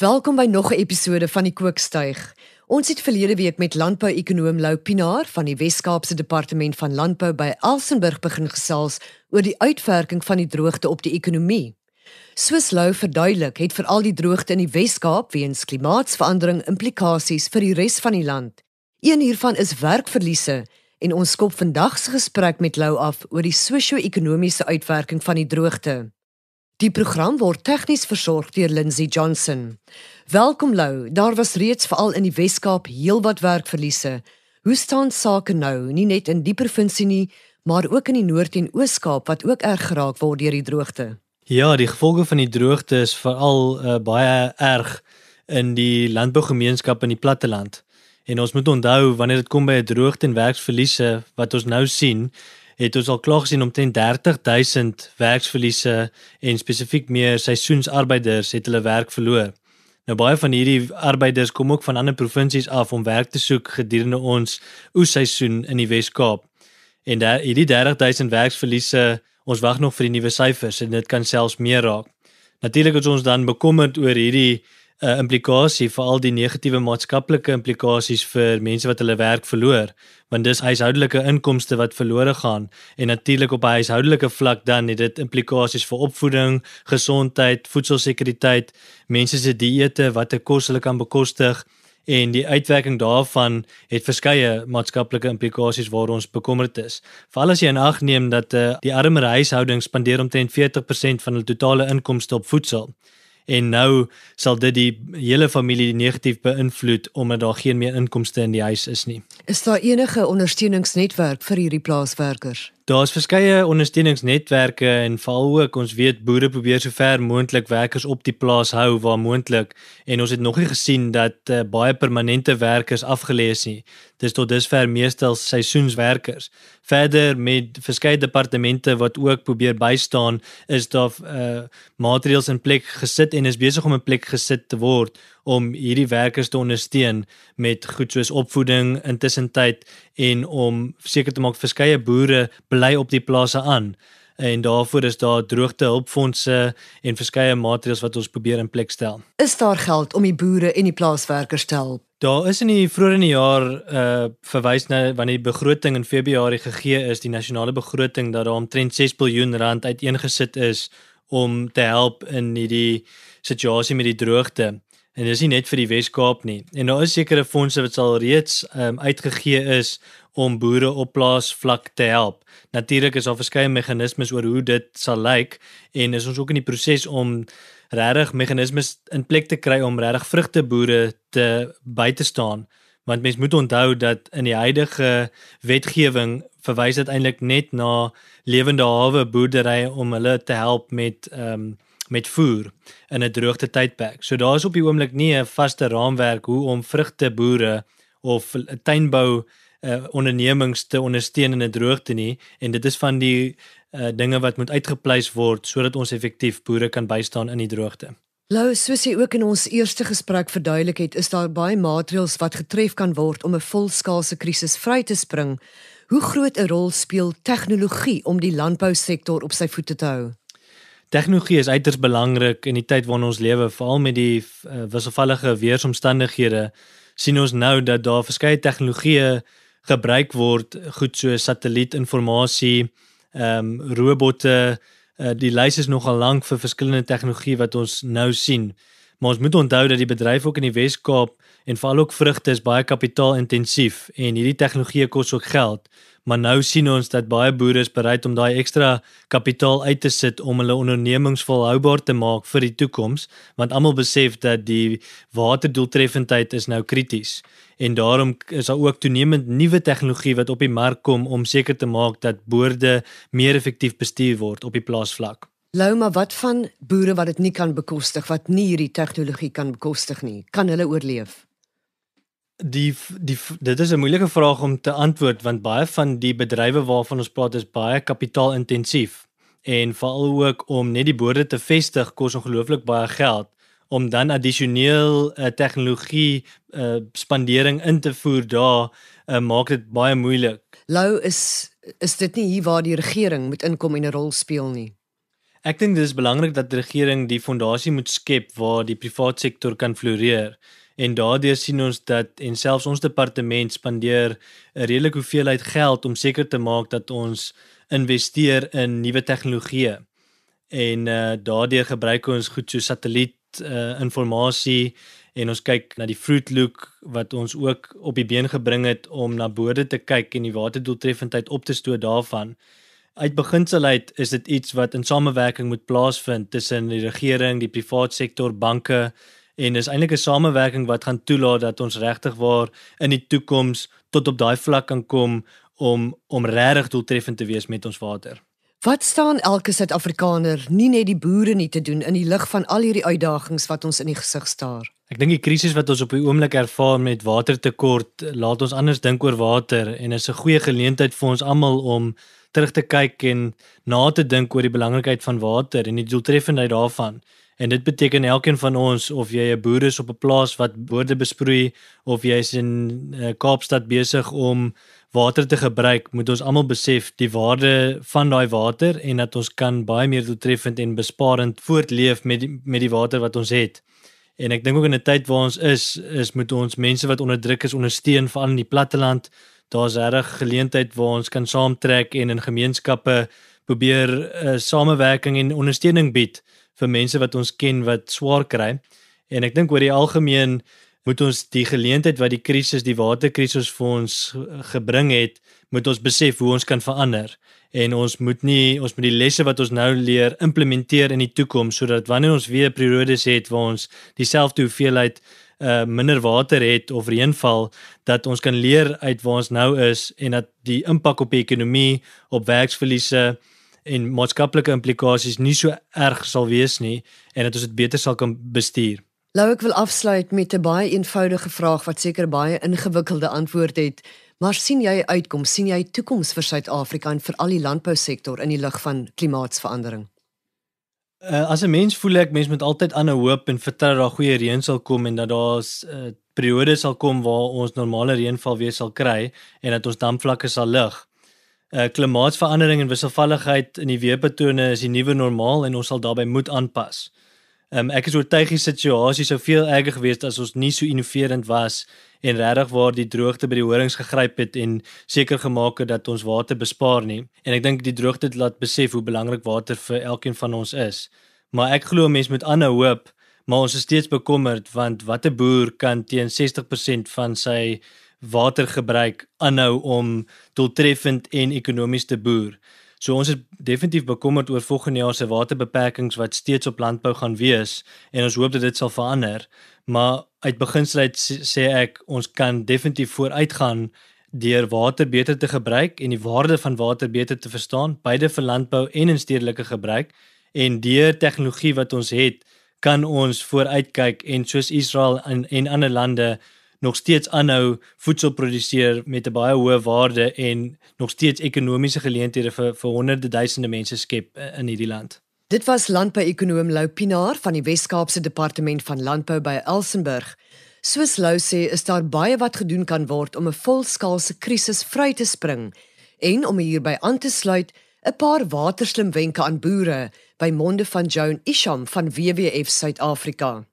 Welkom by nog 'n episode van die Kookstuig. Ons het verlede week met landbou-ekonoom Lou Pinaar van die Wes-Kaapse Departement van Landbou by Elsenburg begin gesels oor die uitwerking van die droogte op die ekonomie. Soos Lou verduidelik, het veral die droogte in die Wes-Kaap weens klimaatsverandering implikasies vir die res van die land. Een hiervan is werkverliese en ons skop vandag se gesprek met Lou af oor die sosio-ekonomiese uitwerking van die droogte. Die program word tegnies versorg deur Lindsey Johnson. Welkom Lou. Daar was reeds veral in die Wes-Kaap heelwat werkverliese. Hoe staan sake nou, nie net in die provinsie nie, maar ook in die Noord- en Oos-Kaap wat ook erg geraak word deur die droogte? Ja, die gevolge van die droogte is veral uh, baie erg in die landbougemeenskap in die platteland. En ons moet onthou wanneer dit kom by 'n droogte en werksverliese wat ons nou sien, het ons al klaar gesien omtrent 30000 werksverliese en spesifiek meer seisoensarbeiders het hulle werk verloor. Nou baie van hierdie arbeiders kom ook van ander provinsies af om werk te soek gedurende ons oesseisoen in die Wes-Kaap. En daar hierdie 30000 werksverliese, ons wag nog vir die nuwe syfers en dit kan selfs meer raak. Natuurlik is ons dan bekommerd oor hierdie uh, implikasie vir al die negatiewe maatskaplike implikasies vir mense wat hulle werk verloor, want dis huishoudelike inkomste wat verlore gaan en natuurlik op 'n huishoudelike vlak dan het dit implikasies vir opvoeding, gesondheid, voedselsekuriteit, mense se dieete, watter kos hulle kan bekostig en die uitwerking daarvan het verskeie maatskaplike implikasies waar ons bekommerd is. Veral as jy in ag neem dat uh, die armer huishoudings spandeer omtrent 40% van hul totale inkomste op voedsel en nou sal dit die hele familie negatief beïnvloed omdat daar geen meer inkomste in die huis is nie. Is daar enige ondersteuningsnetwerk vir hierdie plaaswerkers? Daar's verskeie ondersteuningsnetwerke en veral ook ons weet boere probeer sover moontlik werkers op die plaas hou waar moontlik en ons het nog nie gesien dat uh, baie permanente werkers afgelê is nie. Dis tot dusver meestal seisoenswerkers. Verder met verskeie departemente wat ook probeer bystaan, is daar uh, maatreëls in plek gesit en is besig om in plek gesit te word om hierdie werkers te ondersteun met goed soos opvoeding intussen tyd en om seker te maak verskeie boere bly op die plase aan en daarvoor is daar droogte hulpfondse en verskeie maatreëls wat ons probeer in plek stel. Is daar geld om die boere en die plaaswerkers te help? Daar is in die vroeë in die jaar uh verwys na wanneer die begroting in Februarie gegee is, die nasionale begroting dat daar omtrent 6 miljard rand uiteengesit is om te help in hierdie situasie met die droogte. En dis nie net vir die Wes-Kaap nie. En daar is sekere fondse wat al reeds um, uitgegee is om boere op plaasvlak te help. Natuurlik is daar verskeie meganismes oor hoe dit sal lyk en is ons ook in die proses om regtig meganismes in plek te kry om regtig vrugteboere te by te staan. Want mens moet onthou dat in die huidige wetgewing verwys dit eintlik net na lewende hawe boerderye om hulle te help met ehm um, met voer in 'n droogte tydperk. So daar is op die oomblik nie 'n vaste raamwerk hoe om vrugteboere of tuinbou uh, ondernemings te ondersteun in 'n droogte nie en dit is van die uh, dinge wat moet uitgepleis word sodat ons effektief boere kan bystaan in die droogte. Lou, soos jy ook in ons eerste gesprek verduidelik het, is daar baie maatreëls wat getref kan word om 'n volskaalse krisis vry te spring. Hoe groot 'n rol speel tegnologie om die landbousektor op sy voete te hou? Tegnologie is uiters belangrik in die tyd waarin ons lewe, veral met die uh, wisselvallige weeromstandighede. sien ons nou dat daar verskeie tegnologieë gebruik word, goed so satellietinformasie, ehm um, robotte. Uh, die lys is nogal lank vir verskillende tegnologie wat ons nou sien. Maar ons moet onthou dat die bedryf ook in die Wes-Kaap en veral ook vrugte is baie kapitaalintensief en hierdie tegnologie kos ook geld. Maar nou sien ons dat baie boere is bereid om daai ekstra kapitaal uit te sit om hulle ondernemings volhoubaar te maak vir die toekoms, want almal besef dat die waterdoeltreffendheid is nou krities. En daarom is daar ook toenemend nuwe tegnologie wat op die mark kom om seker te maak dat boorde meer effektief bestuur word op die plaasvlak. Lou, maar wat van boere wat dit nie kan bekostig, wat nie hierdie tegnologie kan bekostig nie? Kan hulle oorleef? Die die dit is 'n moeilike vraag om te antwoord want baie van die bedrywe waarvan ons praat is baie kapitaalintensief en veral ook om net die boorde te vestig kos ongelooflik baie geld om dan addisioneel 'n uh, tegnologie uh, spandering in te voer daar uh, maak dit baie moeilik. Lou is is dit nie hier waar die regering moet inkom en 'n rol speel nie. Ek dink dit is belangrik dat die regering die fondasie moet skep waar die private sektor kan floreer. En daardeur sien ons dat en selfs ons departement spandeer 'n redelike hoeveelheid geld om seker te maak dat ons investeer in nuwe tegnologieë. En uh daardeur gebruik ons goed so satelliet uh inligting en ons kyk na die Fruit Look wat ons ook op die been gebring het om na bode te kyk en die waterdoeltreffendheid op te stoot daarvan. Uit beginsel uit is dit iets wat in samewerking moet plaasvind tussen die regering, die private sektor, banke en is eintlik 'n samewerking wat gaan toelaat dat ons regtig waar in die toekoms tot op daai vlak kan kom om om regtig doeltreffend te wees met ons water. Wat staan elke Suid-Afrikaner nie net die boere nie te doen in die lig van al hierdie uitdagings wat ons in die gesig staar? Ek dink die krisis wat ons op die oomblik ervaar met watertekort laat ons anders dink oor water en is 'n goeie geleentheid vir ons almal om terug te kyk en na te dink oor die belangrikheid van water en die doeltreffendheid daarvan. En dit beteken elkeen van ons of jy 'n boer is op 'n plaas wat boorde besproei of jy is in uh, Kaapstad besig om water te gebruik, moet ons almal besef die waarde van daai water en dat ons kan baie meer doeltreffend en besparend voortleef met die, met die water wat ons het. En ek dink ook in 'n tyd waar ons is, is moet ons mense wat onderdruk is ondersteun veral in die platteland. Daar's reg geleentheid waar ons kan saamtrek en in gemeenskappe probeer 'n uh, eh, samewerking en ondersteuning bied vir mense wat ons ken wat swaar kry. En ek dink oor die algemeen moet ons die geleentheid wat die krisis, die waterkrisis vir ons gebring het, moet ons besef hoe ons kan verander en ons moet nie ons moet die lesse wat ons nou leer implementeer in die toekoms sodat wanneer ons weer periodes het waar ons dieselfde hoeveelheid uh minder water het of reënval dat ons kan leer uit waar ons nou is en dat die impak op die ekonomie, op werksverliese, en maatskaplike implikasies nie so erg sal wees nie en dat ons dit beter sal kan bestuur. Lou ek wil afsluit met 'n baie eenvoudige vraag wat seker baie ingewikkelde antwoord het, maar sien jy uitkoms, sien jy toekoms vir Suid-Afrika en vir al die landbousektor in die lig van klimaatsverandering? Uh, as 'n mens voel ek mens moet altyd aanhou hoop en vertrou dat daar goeie reën sal kom en dat daar 'n uh, eh, periode sal kom waar ons normale reënval weer sal kry en dat ons damvlakke sal lig uh, klimaatsverandering en wisselvalligheid in die weerpatrone is die nuwe normaal en ons sal daarbey moet aanpas. Um, ek is oortuig die situasie sou veel erger gewees het as ons nie so innoverend was en regtig waar die droogte by die horings gegryp het en seker gemaak het dat ons water bespaar nie. En ek dink die droogte het laat besef hoe belangrik water vir elkeen van ons is. Maar ek glo mense moet aanhou hoop, maar ons is steeds bekommerd want watter boer kan teen 60% van sy watergebruik aanhou om doeltreffend en ekonomies te boer. So ons is definitief bekommerd oor volgende jaar se waterbeperkings wat steeds op landbou gaan wees en ons hoop dat dit sal verander. Maar uit beginsel uit sê ek ons kan definitief vooruitgaan deur water beter te gebruik en die waarde van water beter te verstaan, beide vir landbou en in stedelike gebruik en deur tegnologie wat ons het, kan ons vooruitkyk en soos Israel en en ander lande nog steeds aanhou voedsel produseer met 'n baie hoë waarde en nog steeds ekonomiese geleenthede vir vir honderde duisende mense skep in hierdie land. Dit was landbou-ekonoom Lou Pinaar van die Wes-Kaapse Departement van Landbou by Elsenburg. Soos Lou sê, is daar baie wat gedoen kan word om 'n volskaalse krisis vry te spring en om hierby aan te sluit 'n paar waterslim wenke aan boere by monde van Joan Isham van WWF Suid-Afrika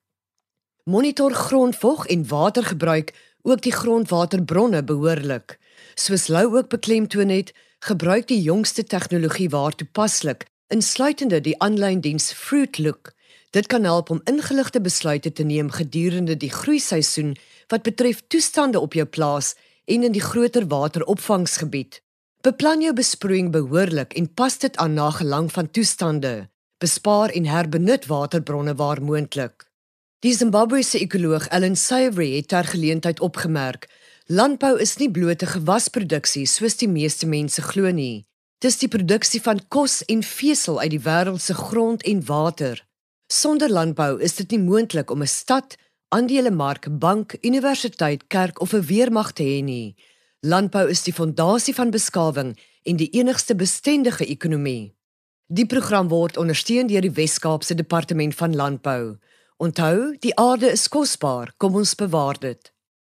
monitor grondvog en watergebruik ook die grondwaterbronne behoorlik. Soos Lou ook beklemtoon het, gebruik die jongste tegnologie waar toepaslik, insluitende die aanlyn diens Fruitlook. Dit kan help om ingeligte besluite te neem gedurende die groeiseisoen wat betref toestande op jou plaas en in die groter wateropvangsgebied. Beplan jou besproeiing behoorlik en pas dit aan na gelang van toestande. Bespaar en herbenut waterbronne waar moontlik. Die Zimbabwese ekoloog Ellen Savory het ter geleentheid opgemerk: Landbou is nie bloot 'n gewasproduksie soos die meeste mense glo nie. Dis die produksie van kos en vesel uit die wêreld se grond en water. Sonder landbou is dit nie moontlik om 'n stad, aandelemark, bank, universiteit, kerk of 'n weermag te hê nie. Landbou is die fondasie van beskawing en die enigste bestendige ekonomie. Die program word ondersteun deur die Wes-Kaapse Departement van Landbou. Onthou, die aarde is kosbaar, kom ons bewaar dit.